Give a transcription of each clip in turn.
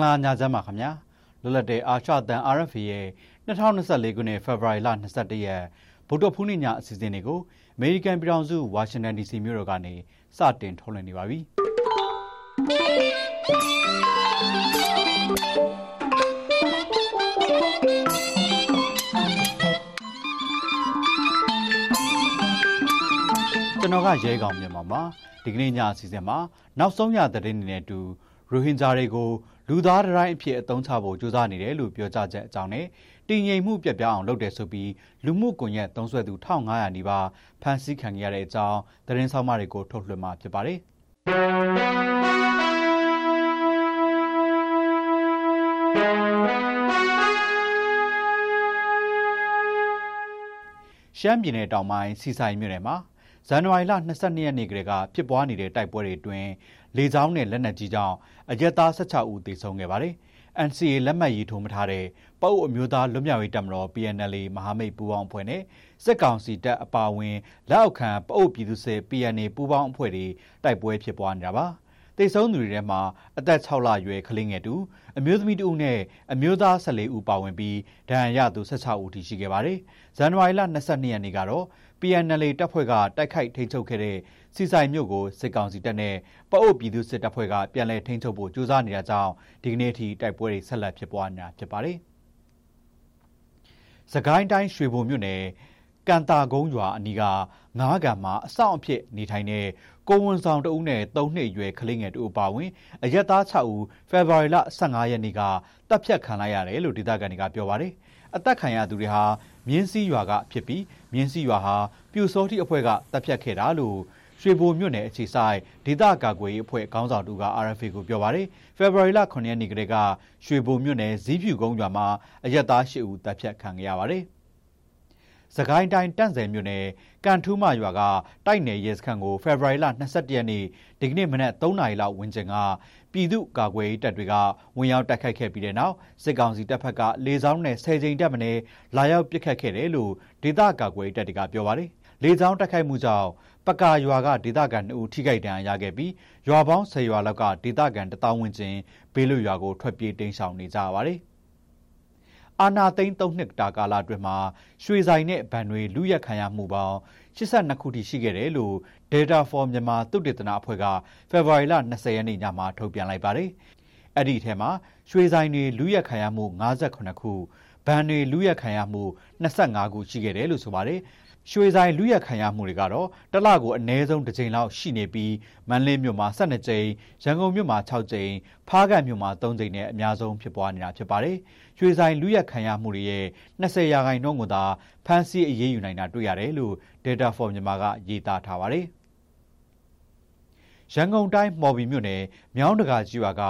္ဂလာညချမ်းပါခင်ဗျာလွတ်လပ်တဲ့အာရှတန် RFA ရဲ့2024ခုနှစ်ဖေဖော်ဝါရီလ22ရက်ဗုဒ္ဓဖူးနေ့ညအစီအစဉ်တွေကိုအမေရိကန်ပြည်ထောင်စုဝါရှင်တန် DC မြို့တော်ကနေစတင်ထုတ်လွှင့်နေပါပြီကျွန်တော်ကရဲကောင်မြန်မာပါဒီကနေ့ညအစီအစဉ်မှာနောက်ဆုံးရသတင်းတွေနဲ့အတူရိုဟင်ဂျာတွေကို လူသားတိုင်းအဖြစ်အသုံးချဖို့ကြိုးစားနေတယ်လို့ပြောကြားချက်အကြောင်းနဲ့တည်ငြိမ်မှုပြတ်ပြားအောင်လုပ်တယ်ဆိုပြီးလူမှုကွန်ရက်သုံးစွဲသူ1500နီးပါးဖမ်းဆီးခံရတဲ့အကြောင်းသတင်းဆောင်မတွေကိုထုတ်လွှင့်မှာဖြစ်ပါတယ်ရှမ်းပြည်နယ်တောင်ပိုင်းစီဆိုင်မြို့နယ်မှာ ဇန်နဝါရီလ22ရက်နေ့ကတည်းကဖြစ်ပွားနေတဲ့တိုက်ပွဲတွေအတွင်းလေကြောင်းနဲ့လက်နက်ကြီးကြောင့်အရက်သား16ဦးသေဆုံးခဲ့ပါတယ်။ NCA လက်မှတ်ရေးထိုးမထားတဲ့ပအုပ်အမျိုးသားလွတ်မြောက်ရေးတပ်မတော် PNLA မဟာမိတ်ပူးပေါင်းအဖွဲ့နဲ့စစ်ကောင်စီတပ်အပါအဝင်လက်အောက်ခံပအုပ်ပြည်သူစစ် PNA ပူးပေါင်းအဖွဲ့တွေတိုက်ပွဲဖြစ်ပွားနေတာပါ။ တိတ်ဆုံးသူတွေထဲမှာအသက်6လအရွယ်ကလေးငယ်တူအမျိုးသမီးတူနဲ့အမျိုးသား14ဦးပါဝင်ပြီးဒဏ်ရာရသူ16ဦးထိရှိခဲ့ပါတယ်။ဇန်နဝါရီလ22ရက်နေ့ကတော့ PNL တပ်ဖွဲ့ကတိုက်ခိုက်ထိန်းချုပ်ခဲ့တဲ့စီဆိုင်မြို့ကိုစစ်ကောင်စီတပ်နဲ့ပအုပ်ပြည်သူစစ်တပ်ဖွဲ့ကပြန်လည်ထိန်းချုပ်ဖို့ကြိုးစားနေတာကြောင့်ဒီကနေ့ထိတိုက်ပွဲတွေဆက်လက်ဖြစ်ပွားနေတာဖြစ်ပါတယ်။စကိုင်းတိုင်းရွှေဘုံမြို့နယ်ကန်တာကုန်းရွာအနီးကငားကန်မှာအဆောင်အဖြစ်နေထိုင်တဲ့ ကိုဝန်ဆောင်တဦးနဲ့၃နှစ်အရွယ်ကလေးငယ်တို့ပါဝင်အရက်သား6ဦးဖေဖော်ဝါရီလ15ရက်နေ့ကတပ်ဖြတ်ခံလိုက်ရတယ်လို့ဒေသခံတွေကပြောပါတယ်။အသက်ခံရသူတွေဟာမြင်းစည်းရွာကဖြစ်ပြီးမြင်းစည်းရွာဟာပြူစောတိအဖွဲ့ကတပ်ဖြတ်ခဲ့တာလို့ရွှေဘိုမြို့နယ်အခြေဆိုင်ဒေသကာကွယ်ရေးအဖွဲ့ခေါင်းဆောင်တူက RFA ကိုပြောပါတယ်။ဖေဖော်ဝါရီလ9ရက်နေ့ကတည်းကရွှေဘိုမြို့နယ်ဇီးဖြူကုန်းရွာမှာအရက်သား8ဦးတပ်ဖြတ်ခံခဲ့ရပါတယ်။။ စကိုင်းတိုင်းတန့်ဆယ်မြို့နယ်ကန်ထူးမရွာကတိုက်နယ်ရဲစခန်းကိုဖေဖော်ဝါရီလ22ရက်နေ့ဒီကနေ့မနက်3နာရီလောက်ဝန်းကျင်ကပြည်သူ့ကာကွယ်ရေးတပ်တွေကဝင်ရောက်တိုက်ခိုက်ခဲ့ပြီးတဲ့နောက်စစ်ကောင်စီတပ်ဖက်ကလေကြောင်းနဲ့10ကြိမ်တက်မနေလာရောက်ပစ်ခတ်ခဲ့တယ်လို့ဒေသကာကွယ်ရေးတပ်တွေကပြောပါတယ်။လေကြောင်းတိုက်ခိုက်မှုကြောင့်ပကာရွာကဒေသခံ2ဦးထိခိုက်ဒဏ်ရာရခဲ့ပြီးရွာပေါင်း10ရွာလောက်ကဒေသခံ1000ဝန်းကျင်ဘေးလွတ်ရွာကိုထွက်ပြေးတိမ်းရှောင်နေကြပါတယ်။ အာနာသိန်း၃နှစ်တာကာလအတွင်းမှာရွှေဆိုင်နဲ့ဗန်တွေလူရက်ခံရမှုပေါင်း82ခုထိရှိခဲ့တယ်လို့ Data for Myanmar သုတေသနအဖွဲ့ကဖေဖော်ဝါရီလ20ရက်နေ့ညမှာထုတ်ပြန်လိုက်ပါတယ်။အဲ့ဒီထဲမှာရွှေဆိုင်တွေလူရက်ခံရမှု58ခုဗန်တွေလူရက်ခံရမှု25ခုရှိခဲ့တယ်လို့ဆိုပါတယ်။ ရွှေဆိုင်လူရက်ခံရမှုတွေကတော့တလကိုအနည်းဆုံးတစ်ကြိမ်လောက်ရှိနေပြီးမန္တလေးမြို့မှာ12ကြိမ်ရန်ကုန်မြို့မှာ6ကြိမ်ဖားကန့်မြို့မှာ3ကြိမ်နဲ့အများဆုံးဖြစ်ပွားနေတာဖြစ်ပါတယ်။ရွှေဆိုင်လူရက်ခံရမှုတွေရဲ့20ရာခိုင်နှုန်းကိုသာဖမ်းဆီးအရေးယူနိုင်တာတွေ့ရတယ်လို့ Data for Myanmar ကရေးသားထားပါတယ်။ရန်ကုန်တိုင်းမော်ဘီမြို့နယ်မြောင်းတကာကြီးရွာက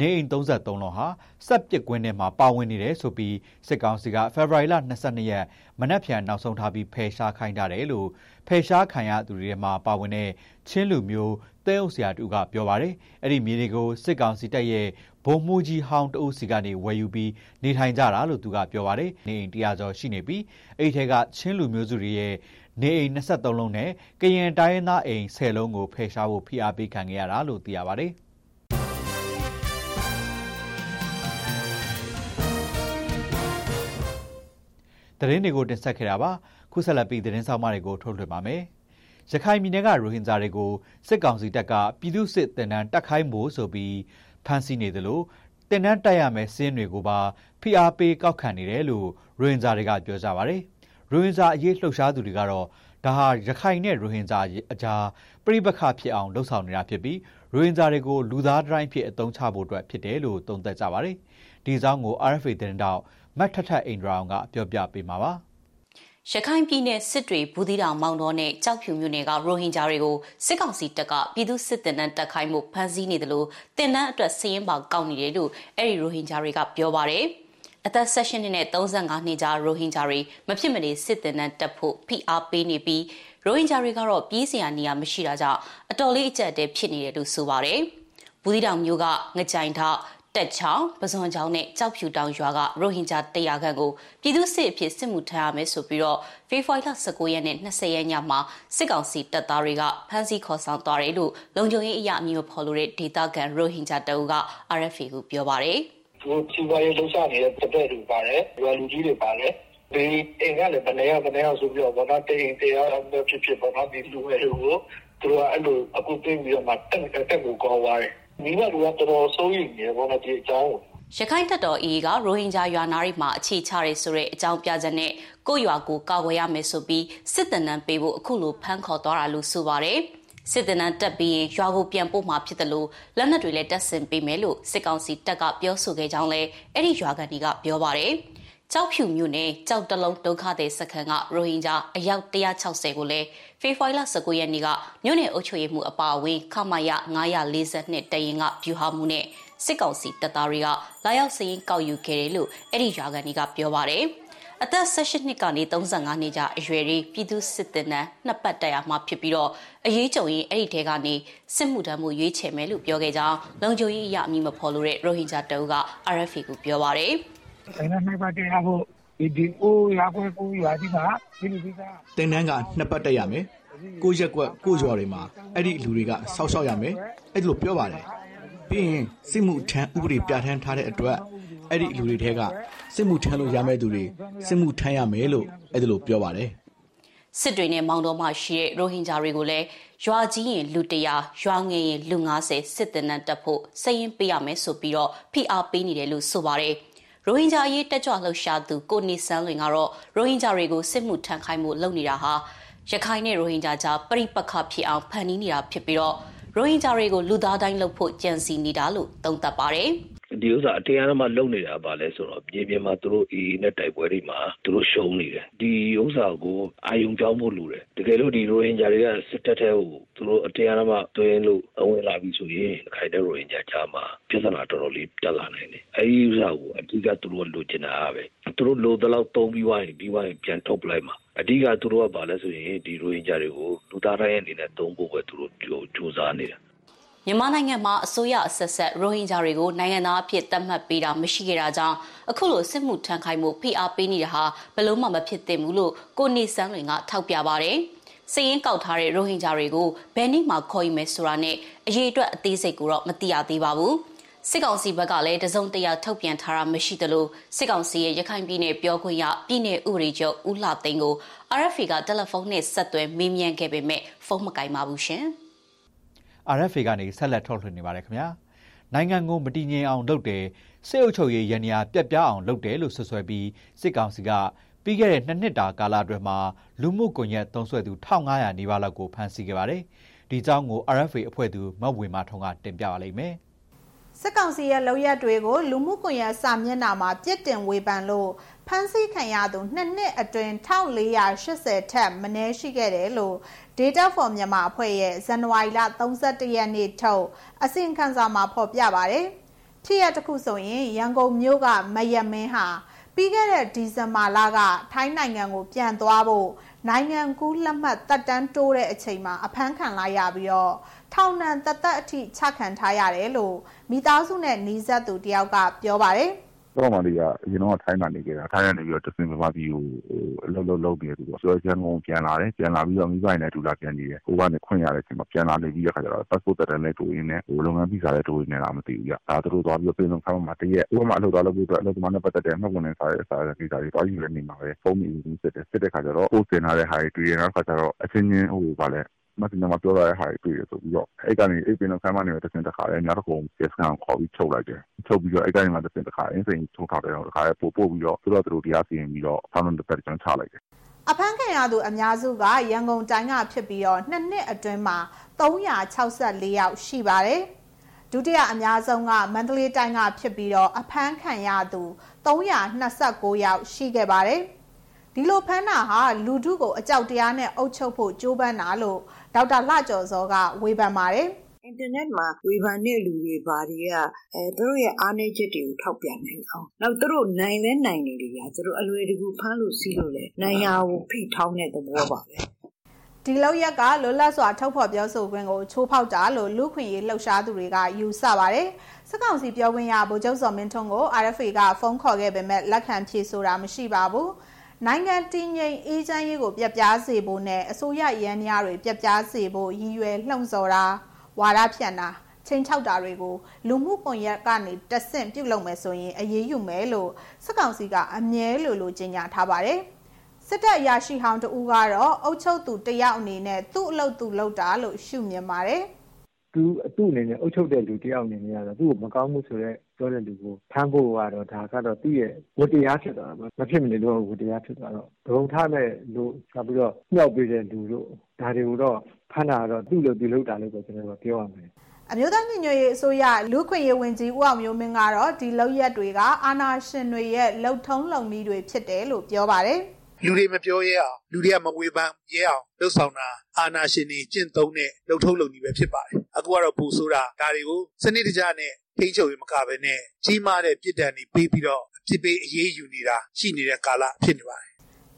နေအိမ်33လုံးဟာစက်ပစ်ကွင်းထဲမှာပါဝင်နေတယ်ဆိုပြီးစစ်ကောင်စီကဖေဖော်ဝါရီလ22ရက်မနက်ဖြန်နောက်ဆုံးထားပြီးဖယ်ရှားခိုင်းထားတယ်လို့ဖယ်ရှားခံရသူတွေထဲမှာပါဝင်တဲ့ချင်းလူမျိုးတဲအုပ်ဆရာတူကပြောပါတယ်အဲ့ဒီမြေတွေကိုစစ်ကောင်စီတပ်ရဲ့ဘုံမှုကြီးဟောင်းတအုပ်စီကနေဝယ်ယူပြီးနေထိုင်ကြတာလို့သူကပြောပါတယ်နေအိမ်တရားကျော်ရှိနေပြီးအဲ့ဒီထက်ကချင်းလူမျိုးစုတွေရဲ့နေအိမ်23လုံးနဲ့ကရင်တိုင်းရင်းသားအိမ်10လုံးကိုဖယ်ရှားဖို့ဖိအားပေးခံခဲ့ရတာလို့သိရပါတယ်။ သတင်းတွေကိုတင်ဆက်ခဲ့တာပါခုဆက်လက်ပြီးသတင်းဆောင်မတွေကိုထုတ်လွှင့်ပါမယ်။ရခိုင်ပြည်နယ်ကရိုဟင်ဂျာတွေကိုစစ်ကောင်စီတပ်ကပြည်သူစစ်တင်တန်းတက်ခိုင်းဖို့ဆိုပြီးဖမ်းဆီးနေတယ်လို့တင်တန်းတက်ရမယ်စင်းတွေကိုပါဖိအားပေးကောက်ခံနေတယ်လို့ရိုဟင်ဂျာတွေကပြောကြပါဗျ။ရိုဟင်ဂျာအရေးလှုပ်ရှားသူတွေကတော့ဒါဟာရခိုင်နဲ့ရိုဟင်ဂျာအကြားပြိပခဖြစ်အောင်လှုံ့ဆော်နေတာဖြစ်ပြီးရိုဟင်ဂျာတွေကိုလူသားတိုင်းဖြစ်အသုံးချဖို့အတွက်ဖြစ်တယ်လို့သုံးသပ်ကြပါတယ်။ဒီအကြောင်းကို RFA သတင်းတောက် မတ်ထထအိန္ဒြာအောင်ကပြောပြပေးမှာပါ။ရခိုင်ပြည်နယ်စစ်တွေဘူးသီးတောင်မောင်တော်နဲ့ကြောက်ဖြူမြို့နယ်ကရိုဟင်ဂျာတွေကိုစစ်ကောင်စီတပ်ကပြည်သူစစ်တပ်နဲ့တပ်ခိုင်းမှုဖမ်းဆီးနေတယ်လို့တင်နန်းအတွက်စည်ရင်ပါကောက်နေတယ်လို့အဲ့ဒီရိုဟင်ဂျာတွေကပြောပါတယ်။အသက်16နှစ်နဲ့35နှစ်ကြားရိုဟင်ဂျာတွေမဖြစ်မနေစစ်တင်တဲ့တက်ဖို့ဖိအားပေးနေပြီးရိုဟင်ဂျာတွေကတော့ပြေးစရာနေရာမရှိတာကြောင့်အတော်လေးအကျက်တဲဖြစ်နေတယ်လို့ဆိုပါတယ်။ဘူးသီးတောင်မျိုးကငကြိုင်ထောက် တက်ချောင်းပဇွန်ချောင်းနဲ့ကြောက်ဖြူတောင်ရွာကရိုဟင်ဂျာ100ခန့်ကိုပြည်သူစစ်အဖြစ်စစ်မှုထမ်းရမယ်ဆိုပြီးတော့ဖေဖော်ဝါရီလ19ရက်နဲ့20ရက်ညမှာစစ်ကောင်စီတပ်သားတွေကဖမ်းဆီးခေါ်ဆောင်သွားတယ်လို့လုံခြုံရေးအရာအမည်ဖော်လို့တဲ့ဒေသခံရိုဟင်ဂျာတအုပ်က RFA ကိုပြောပါတယ်။သူစီဝါရေးလှုပ်ရှားနေတဲ့တပည့်တွေပါတယ်၊ရွာလူကြီးတွေပါတယ်။ဒီအိမ်ကလည်းဘယ်နေရာဘယ်နေရာဆိုပြီးတော့ဘာသာတိန်တရားဖြစ်ဖြစ်ဘာသာဒီလူတွေကိုသူကအဲ့လိုအခုသိပြီးတော့မှတက်တက်ကိုကောင်းသွားတယ် မိဘတွေကတော်တော်စိုးရိမ်နေဘောနော်ဒီအကြောင်းကိုရခိုင်တပ်တော် AA ကရိုဟင်ဂျာရွာနာတွေမှာအခြေချရဲဆိုတဲ့အကြောင်းပြချက်နဲ့ကိုရွာကိုကာကွယ်ရမယ်ဆိုပြီးစစ်တပ်နံပေးဖို့အခုလိုဖမ်းခေါ်သွားတာလို့ဆိုပါတယ်စစ်တပ်နံတက်ပြီးရင်ရွာကိုပြန်ပို့မှာဖြစ်တယ်လို့လက်နက်တွေလည်းတက်ဆင်ပေးမယ်လို့စစ်ကောင်စီတပ်ကပြောဆိုခဲ့ကြောင်းလည်းအဲ့ဒီရွာကန်ဒီကပြောပါတယ် ကြောက်ဖြူမြို့နယ်ကြောက်တလုံးဒုက္ခသည်စခန်းကရိုဟင်ဂျာအယောက်160ကိုလည်းဖေဖော်ဝါရီလ19ရက်နေ့ကမြို့နယ်အုပ်ချုပ်ရေးမှူးအပါအဝင်ခမာယ942တရင်ကဗျူဟာမှုနဲ့စစ်ကောင်စီတပ်သားတွေကလာရောက်စရင်ကောက်ယူခဲ့တယ်လို့အဲ့ဒီရွာကန်တွေကပြောပါတယ်အသက်18နှစ်ကနေ35နှစ်ကြာအရွယ်လေးပြည်သူစစ်တပ်နန်းနှစ်ပတ်တက်ရမှာဖြစ်ပြီးတော့အရေးကြုံရင်အဲ့ဒီထဲကနေစစ်မှုထမ်းမှုရွေးချယ်မယ်လို့ပြောခဲ့ကြောင်းလုံခြုံရေးအရာအမည်မဖော်လို့တဲ့ရိုဟင်ဂျာတအုပ်က RFA ကိုပြောပါတယ်။ အဲ့ဒါနှစ်ပတ်တက်ရဖို့ဒီဒီကိုရွာကွယ်ကိုရွာဒီကဒီဒီကတင်တန်းကနှစ်ပတ်တက်ရမယ်ကိုရက်ကွက်ကိုရွာတွေမှာအဲ့ဒီလူတွေကဆောက်ရှောက်ရမယ်အဲ့ဒီလိုပြောပါတယ်ပြီးရင်စစ်မှုထမ်းဥပဒေပြဋ္ဌာန်းထားတဲ့အတွက်အဲ့ဒီလူတွေထဲကစစ်မှုထမ်းလို့ရမယ့်သူတွေစစ်မှုထမ်းရမယ်လို့အဲ့ဒီလိုပြောပါတယ်စစ်တွေနဲ့မောင်တော်မှရှိတဲ့ရိုဟင်ဂျာတွေကိုလည်းရွာကြီးရင်လူတရာရွာငယ်ရင်လူ90စစ်တပ်နဲ့တက်ဖို့စည်ရင်ပေးရမယ်ဆိုပြီးတော့ဖိအားပေးနေတယ်လို့ဆိုပါတယ် ရိုဟင်ဂျာအရေးတက်ကြွလှုပ်ရှားသူကိုနေဆန်းလွင်ကတော့ရိုဟင်ဂျာတွေကိုစစ်မှုထမ်းခိုင်းမှုလုပ်နေတာဟာရခိုင်နဲ့ရိုဟင်ဂျာကြားပြိပက္ခဖြစ်အောင်ဖန်တီးနေတာဖြစ်ပြီးတော့ရိုဟင်ဂျာတွေကိုလူသားတိုင်းလုပ်ဖို့ကြံစီနေတာလို့သုံးသပ်ပါတယ် ဒီဥစ္စာအတရားမှလုံနေတာပါလဲဆိုတော့မြေပြင်မှာသူတို့အေးနဲ့တိုက်ပွဲတွေမှာသူတို့ရှုံးနေတယ်ဒီဥစ္စာကိုအာယုံကြောင်းဖို့လိုတယ်တကယ်လို့ဒီရိုဟင်ဂျာတွေကစစ်တပ်ထဲကိုသူတို့အတရားမှတွင်းလို့အဝင်လာပြီဆိုရင်ခိုင်တဲ့ရိုဟင်ဂျာကြားမှာပြဿနာတော်တော်လေးတက်လာနိုင်တယ်အဲဒီဥစ္စာကိုအဓိကသူတို့လိုချင်တာပဲသူတို့လိုတလောက်သုံးပြီးွားရင်ပြီးွားရင်ပြန်ထုတ်ပလိုက်မှာအဓိကသူတို့ကဘာလဲဆိုရင်ဒီရိုဟင်ဂျာတွေကိုလူသားတိုင်းအနေနဲ့သုံးဖို့ပဲသူတို့ကြိုးစားနေတာ မြန်မာနိုင်ငံမှာအစိုးရအဆက်ဆက်ရိုဟင်ဂျာတွေကိုနိုင်ငံသားအဖြစ်သတ်မှတ်ပေးတာမရှိခဲ့တာကြောင့်အခုလိုစစ်မှုထမ်းခိုင်းမှုဖိအားပေးနေတာဟာဘယ်လို့မှမဖြစ်သင့်ဘူးလို့ကိုနေဆန်းလွင်ကထောက်ပြပါတယ်။စည်ရင်ကောက်ထားတဲ့ရိုဟင်ဂျာတွေကိုဘယ်နည်းမှခေါ်ယူမယ်ဆိုတာနဲ့အရေးအတွက်အသေးစိတ်ကိုတော့မသိရသေးပါဘူး။စစ်ကောင်စီဘက်ကလည်းတစုံတရာထုတ်ပြန်ထားတာမရှိသလိုစစ်ကောင်စီရဲ့ရခိုင်ပြည်နယ်ပြောခွင့်ရပြည်နယ်ဥပဒေချုပ်ဦးလှသိန်းကို RFA ကတယ်လီဖုန်းနဲ့ဆက်သွယ်မေးမြန်းခဲ့ပေမဲ့ဖုန်းမကင်ပါဘူးရှင်။ RFA ကနေဆက်လက်ထုတ်လွှင့်နေပါတယ်ခင်ဗျာနိုင်ငံကိုမတည်ငြိမ်အောင်လုပ်တယ်စစ်အုပ်ချုပ်ရေးရန်ရာပြက်ပြားအောင်လုပ်တယ်လို့ဆွဆွဲပြီးစစ်ကောင်စီကပြီးခဲ့တဲ့နှစ်နှစ်တာကာလအတွင်းမှာလူမှုကွန်ရက်သုံးစွဲသူ1500နီးပါးလောက်ကိုဖမ်းဆီးခဲ့ပါတယ်ဒီကြောင်းကို RFA အဖွဲ့သူမဝေမာထုံကတင်ပြပါလိမ့်မယ်စစ်ကောင်စီရဲ့လုပ်ရက်တွေကိုလူမှုကွန်ရက်စာမျက်နှာမှာပြစ်တင်ဝေဖန်လို့ ဖမ်းဆီးခံရသူနှစ်နှစ်အတွင်း1480ထက်မနည်းရှိခဲ့တယ်လို့ Data for Myanmar အဖွဲ့ရဲ့ဇန်နဝါရီလ31ရက်နေ့ထုတ်အစီရင်ခံစာမှာဖော်ပြပါတယ်။ထိရတစ်ခုဆိုရင်ရန်ကုန်မြို့ကမယမင်းဟာပြီးခဲ့တဲ့ဒီဇင်ဘာလကထိုင်းနိုင်ငံကိုပြန်သွားဖို့နိုင်ငံကူးလက်မှတ်တက်တန်းတိုးတဲ့အချိန်မှာအဖမ်းခံလိုက်ရပြီးတော့ထောင်ဒဏ်သက်သက်အထိချခံထားရတယ်လို့မိသားစုနဲ့နှီးဆက်သူတယောက်ကပြောပါတယ်။ တော့မှလေးကအရင်တော့ထိုင်းမှာနေခဲ့တာထိုင်းကနေပြီးတော့တစင်မြန်မာပြည်ကိုအလုပ်လုပ်လုပ်နေတယ်သူကဆိုတော့ရန်ကုန်ပြန်လာတယ်ပြန်လာပြီးတော့မိဘနဲ့တူလာပြန်နေတယ်ဟိုကနေခွင့်ရတဲ့အချိန်မှာပြန်လာနေပြီးတဲ့ခါကျတော့ passport တက်တယ်နဲ့တူရင်းနဲ့ဟိုလုပ်ငန်းဗီဇာနဲ့တူရင်းနဲ့လားမသိဘူးကြဒါသူတို့သွားပြီးတော့ပြင်ဆုံးခါမှတရက်ဟိုမှာအလုပ်သွားလုပ်ပြီးတော့အလုပ်သမားနဲ့ပတ်သက်တဲ့မှတ်ပုံနဲ့စာရဲစာရဲကိစ္စတွေတွားယူနေနေမှာပဲဖုန်းမီဦးစစ်တယ်စစ်တဲ့ခါကျတော့ post တင်ထားတဲ့ဟာတွေတွေ့ရတဲ့ခါကျတော့အချင်းချင်းဟိုဗာလဲ မတင်မှာပြောရတဲ့ဟာတွေတွေ့ရဆိုပြီးတော့အဲ့ကနေအိပ်ပင်တော့ဆမ်းမနေတော့တစ်စင်တစ်ခါလဲညတော့ကုန်ကျေစကန်ခေါ်ပြီးချုပ်လိုက်တယ်ချုပ်ပြီးတော့အဲ့ကနေမှတစ်စင်တစ်ခါအင်းစိန်ထုတ်ထားတယ်တော့တစ်ခါပို့ပို့ပြီးတော့သူတို့တို့တရားစီရင်ပြီးတော့ဆောင်းတဲ့ပတ်ကျွန်ချလိုက်တယ်အဖမ်းခံရသူအများစုကရန်ကုန်တိုင်းကဖြစ်ပြီးတော့နှစ်နှစ်အတွင်းမှာ364ယောက်ရှိပါတယ်ဒုတိယအများဆုံးကမန္တလေးတိုင်းကဖြစ်ပြီးတော့အဖမ်းခံရသူ329ယောက်ရှိခဲ့ပါတယ် ဒီလိုဖမ်းတာဟာလူထုကိုအကြောက်တရားနဲ့အုပ်ချုပ်ဖို့ကြိုးပမ်းတာလို့ဒေါက်တာလှကျော်စောကဝေဖန်ပါတယ်အင်တာနက်မှာဝေဖန်တဲ့လူတွေဘာတွေကအဲသူတို့ရဲ့အားနည်းချက်တွေကိုထောက်ပြနိုင်အောင်နောက်သူတို့နိုင်လဲနိုင်နေတယ်ဗျာသူတို့အလွယ်တကူဖမ်းလို့စီးလို့လဲနိုင်ရကိုဖိထောင်းတဲ့သဘောပါပဲဒီလောက်ရက်ကလွတ်လပ်စွာထုတ်ဖော်ပြောဆိုခွင့်ကိုချိုးဖောက်တာလို့လူခွင့်ရေးလှုပ်ရှားသူတွေကယူဆပါတယ်။စစ်ကောင်စီပြောခွင့်ရဗိုလ်ချုပ်စော်မင်းထွန်းကို RFA ကဖုန်းခေါ်ခဲ့ပေမဲ့လက်ခံဖြေဆိုတာမရှိပါဘူး။ နိုင်ငံတည်ငြိမ်အေးချမ်းရေးကိုပြက်ပြားစေဖို့နဲ့အစိုးရရန်ရာတွေပြက်ပြားစေဖို့ရည်ရွယ်လှုံ့ဆော်တာဝါဒဖြန့်တာချင်းချောက်တာတွေကိုလူမှုကွန်ရက်ကနေတဆင့်ပြုတ်လုံမယ်ဆိုရင်အရေးယူမယ်လို့စစ်ကောင်စီကအမြဲလိုလိုကြေညာထားပါတယ်။စစ်တပ်အရာရှိဟောင်းတဦးကတော့အုပ်ချုပ်သူတယောက်အနေနဲ့သူ့အလုပ်သူလုပ်တာလို့ရှုမြင်ပါတယ်။ သူအတူအနေနဲ့အုပ်ချုပ်တဲ့လူတယောက်အနေနဲ့ကတော့သူ့ကိုမကောင်းမှုဆိုတော့ပြောတဲ့လူကိုဖမ်းဖို့ကတော့ဒါကတော့သူ့ရဲ့ဝတ္တရားဖြစ်သွားတာမဖြစ်မနေလို့ဝတ္တရားဖြစ်သွားတော့ဒုံထားမဲ့လို့နောက်ပြီးတော့မြောက်ပေးတဲ့လူတို့ဒါတွေကိုတော့ဖမ်းတာတော့သူ့လိုသူလုပ်တာလို့ပဲကျွန်တော်ပြောရမယ်အမျိုးသားညီညွတ်ရေးအစိုးရလူခွင့်ရေးဝန်ကြီးဦးအောင်မျိုးမင်းကတော့ဒီလောက်ရက်တွေကအာဏာရှင်တွေရဲ့လှုပ်ထုံးလုံနည်းတွေဖြစ်တယ်လို့ပြောပါတယ် လူတွေမပြောရဲအောင်လူတွေကမဝေဖန်ရဲအောင်လှုပ်ဆောင်တာအာဏာရှင်တွေကျင့်သုံးတဲ့လှုပ်ထုံးလုံနည်းပဲဖြစ်ပါတယ်အခုကတော့ပူဆိုတာဒါတွေကိုစနစ်တကျနဲ့ထိန်းချုပ်ရမကပဲနဲ့ကြီးမားတဲ့ပြစ်ဒဏ်တွေပေးပြီးတော့အပြစ်ပေးအရေးယူနေတာရှိနေတဲ့ကာလဖြစ်နေပါတယ်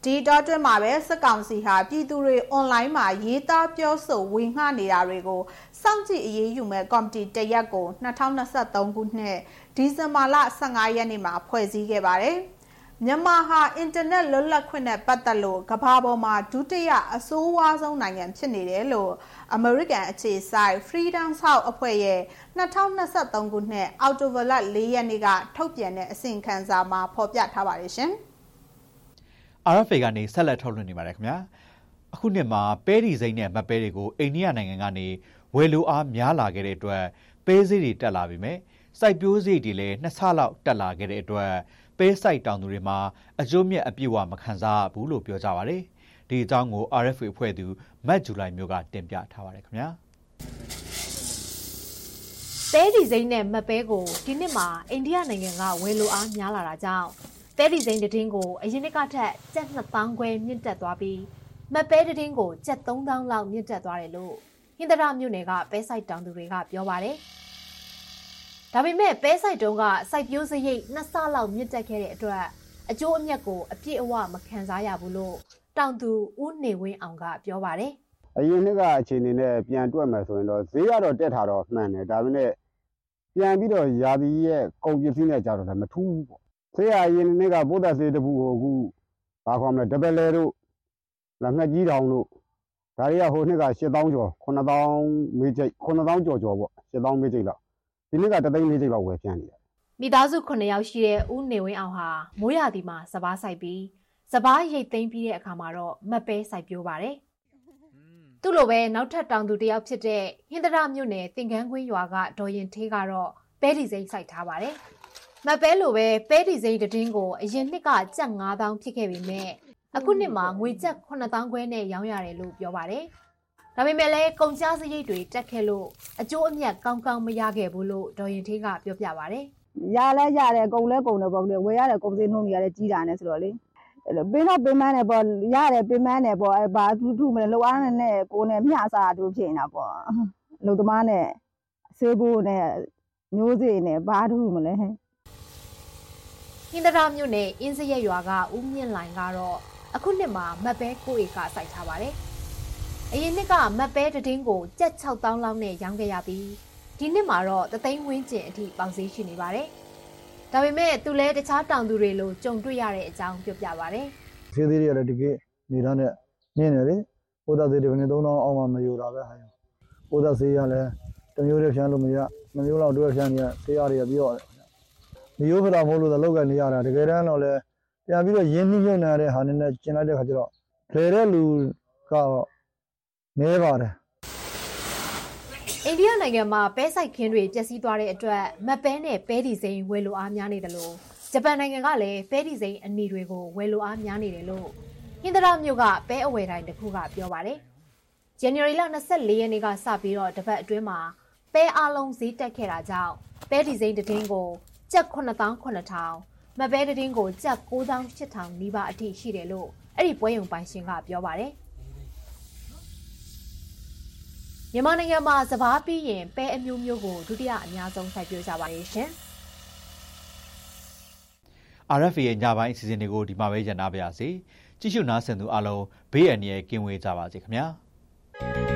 ဒီတော့တွင်မှာပဲစစ်ကောင်စီဟာပြည်သူတွေအွန်လိုင်းမှာရေးသားပြောဆိုဝေငှနေတာတွေကိုစောင့်ကြည့်အရေးယူမဲ့ကော်မတီတရက်ကို2023ခုနှစ်ဒီဇင်ဘာလ15ရက်နေ့မှာဖွဲ့စည်းခဲ့ပါတယ်။ မြန်မာဟာအင်တာနက်လွတ်လပ်ခွင့်နဲ့ပတ်သက်လို့ကမ္ဘာပေါ်မှာဒုတိယအဆိုးဝါးဆုံးနိုင်ငံဖြစ်နေတယ်လို့ American အခြေစိုက် Freedom House အဖွဲ့ရဲ့2023ခုနှစ်အောက်တိုဘာလ4ရက်နေ့ကထုတ်ပြန်တဲ့အစီရင်ခံစာမှာဖော်ပြထားပါတယ်ရှင်။ RFA ကနေဆက်လက်ထုတ်လွှင့်နေပါတယ်ခင်ဗျာအခုနှစ်မှာပဲဒီစိမ့်နဲ့မပဲတွေကိုအိန္ဒိယနိုင်ငံကနေဝယ်လိုအားများလာခဲ့တဲ့အတွက်ပဲဈေးတွေတက်လာပြီမဲ့စိုက်ပျိုးဈေးတွေလည်းနှစ်ဆလောက်တက်လာခဲ့တဲ့အတွက် ပဲစိုက်တောင်သူတွေမှာအကျိုးမြတ်အပြည့်အဝမခံစားဘူးလို့ပြောကြပါဗျ။ဒီအကြောင်းကို RFA ဖွဲ့သူမတ်ဂျူလိုင်မျိုးကတင်ပြထားပါတယ်ခင်ဗျာ။ပဲဒီစိမ့်နဲ့မပဲကိုဒီနှစ်မှာအိန္ဒိယနိုင်ငံကဝယ်လိုအားများလာတာကြောင့်ပဲဒီစိန်တည်င်းကိုအရင်နှစ်ကထက်ကျပ်2000ခွဲမြင့်တက်သွားပြီးမပဲတည်င်းကိုကျပ်3000လောက်မြင့်တက်သွားတယ်လို့ဟင်္ဒရာမြို့နယ်ကပဲဆိုင်တောင်သူတွေကပြောပါတယ်။ ဒါပေမဲ့ပဲဆိုင်တုံးကစိုက်ပျိုးစရိတ်နှစ်ဆလောက်မြင့်တက်ခဲ့တဲ့အတွက်အကျိုးအမြတ်ကိုအပြည့်အဝမခံစားရဘူးလို့တောင်သူဦးနေဝင်းအောင်ကပြောပါတယ်။အရင်နှစ်ကအခြေအနေနဲ့ပြန်တွက်မယ်ဆိုရင်တော့ဈေးကတော့တက်တာတော့မှန်တယ်ဒါပေမဲ့ပြန်ပြီးတော့ယာသီရဲ့ကုန်ပစ္စည်းနဲ့ကြတော့လည်းမထူးဘူးပေါ့ဆေးရရင်နေ့ကပိုးသက်ဆေးတပူကိုအခုဘာခေါ်မလဲဒပလဲတို့လက်ငှက်ကြီးတောင်တို့ဒါတွေကဟိုနှစ်က8000ကျော်9000မေးကျိတ်9000ကျော်ကျော်ပေါ့8000မေးကျိတ်လောက် ဒီနှစ်ကတသိန်းမေးကျိတ်လောက်ဝယ်ပြန်နေတယ်မိသားစု9ယောက်ရှိတဲ့ဦးနေဝင်းအောင်ဟာမိုးရာသီမှာစပားဆိုင်ပြီးစပားရိတ်သိမ်းပြီးတဲ့အခါမှာတော့မက်ပဲစိုက်ပျိုးပါတယ်သူ့လိုပဲနောက်ထပ်တောင်သူတယောက်ဖြစ်တဲ့ဟင်္ဒရာမြို့နယ်တင်ကန်းကွင်းရွာကဒေါ်ရင်ထေးကတော့ပဲဒီစိမ့်စိုက်ထားပါတယ်မပဲလိုပဲပဲဒီစိမ့်တည်င်းကိုအရင်နှစ်ကကျပ်9000ဖြစ်ခဲ့ပေမဲ့အခုနှစ်မှာငွေကျပ်9000ခွဲနဲ့ရောင်းရတယ်လို့ပြောပါတယ်။ ဒါပေမဲ့လည်းကုန်ကျစရိတ်တွေတက်ခဲ့လို့အကျိုးအမြတ်ကောင်းကောင်းမရခဲ့ဘူးလို့ဒေါ်ရင်ထေးကပြောပြပါတယ်။ရလဲရတယ်ကုန်လဲကုန်တယ်ပေါ့လေဝယ်ရတယ်ကုန်စည်နှုန်းတွေရတယ်ကြီးတာနဲ့ဆိုတော့လေပင်းတော့ပင်းမန်းတယ်ပေါ့ရတယ်ပင်းမန်းတယ်ပေါ့အဲဘာသူထုမလဲလောက်အားနဲ့ကိုနဲ့မျှစားတူဖြစ်နေတာပေါ့လူသမားနဲ့ဆေးဘိုးနဲ့မျိုးစေ့နဲ့ဘာထုမလဲဟင်္ဒရာမြို့နယ်အင်းစရက်ရွာကဦးမြင့်လိုင်ကတော့အခုနှစ်မှာမတ်ပဲကိုဧကစိုက်ထားပါတယ်။ အရင်နှစ်ကမတ်ပဲတည်င်းကိုကြက်6000လောက်နဲ့ရောင်းခဲ့ရပြီးဒီနှစ်မှာတော့တသိန်းဝင်းကျင်အထိပေါင်စည်းရှိနေပါတယ်။ဒါပေမဲ့သူလည်းတခြားတောင်သူတွေလိုကြုံတွေ့ရတဲ့အကြောင်းပြောပြပါဗျ။သေးသေးတွေကလည်းတကယ်နေသားနဲ့နင်းနေလေ။ဥဒသေးတွေကနေ3000အောက်မှမယူတာပဲဟာ။ဥဒသေးရလည်းတမျိုးတည်းဖြန်းလို့မရ။မမျိုးလောက်တွဲဖြန်းနေရဆေးရတွေကပြီးတော့မျိုးဖတာမဟုတ်လို့လောက်ကနေရတာတကယ်တမ်းတော့လဲပြန်ပြီးတော့ရင်းနှီးမြုပ်နှံတဲ့ဟာနဲ့ကျင်လိုက်တဲ့ခါကျတော့လေတဲ့လူကတော့ နေပါတယ်အိန္ဒိယနိုင်ငံမှာပဲဆိုင်ခင်းတွေပျက်စီးသွားတဲ့အတွက်မပဲနဲ့ပဲဒီစိန်ဝယ်လိုအားများနေတယ်လို့ဂျပန်နိုင်ငံကလည်းပဲဒီစိန်အနီတွေကိုဝယ်လိုအားများနေတယ်လို့ဟင်္ဒရာမြို့ကပဲအဝယ်တိုင်းတစ်ခုကပြောပါတယ်။ January လ24ရက်နေ့ကစပြီးတော့တပတ်အတွင်းမှာပဲအလုံးဈေးတက်ခဲ့တာကြောင့်ပဲဒီစိန်တည်င်းကိုကျပ်9000 9000မပဲတည်င်းကိုကျပ်9000 8000နီးပါးအထိရှိတယ်လို့အဲ့ဒီပွဲရုံပိုင်ရှင်ကပြောပါတယ် မြန်မာနိုင်ငံမှာစပားပြီးရင်ပဲအမျိုးမျိုးကိုဒုတိယအများဆုံးစိုက်ပျိုးကြပါရဲ့ရှင်။ RFA ရဲ့ညပိုင်းအစီအစဉ်တွေကိုဒီမှာပဲညံ့နာပါရစေ။ကြည့်ရှုနားဆင်သူအားလုံးဘေးအန္တရာယ်ကင်းဝေးကြပါစေခင်ဗျာ။။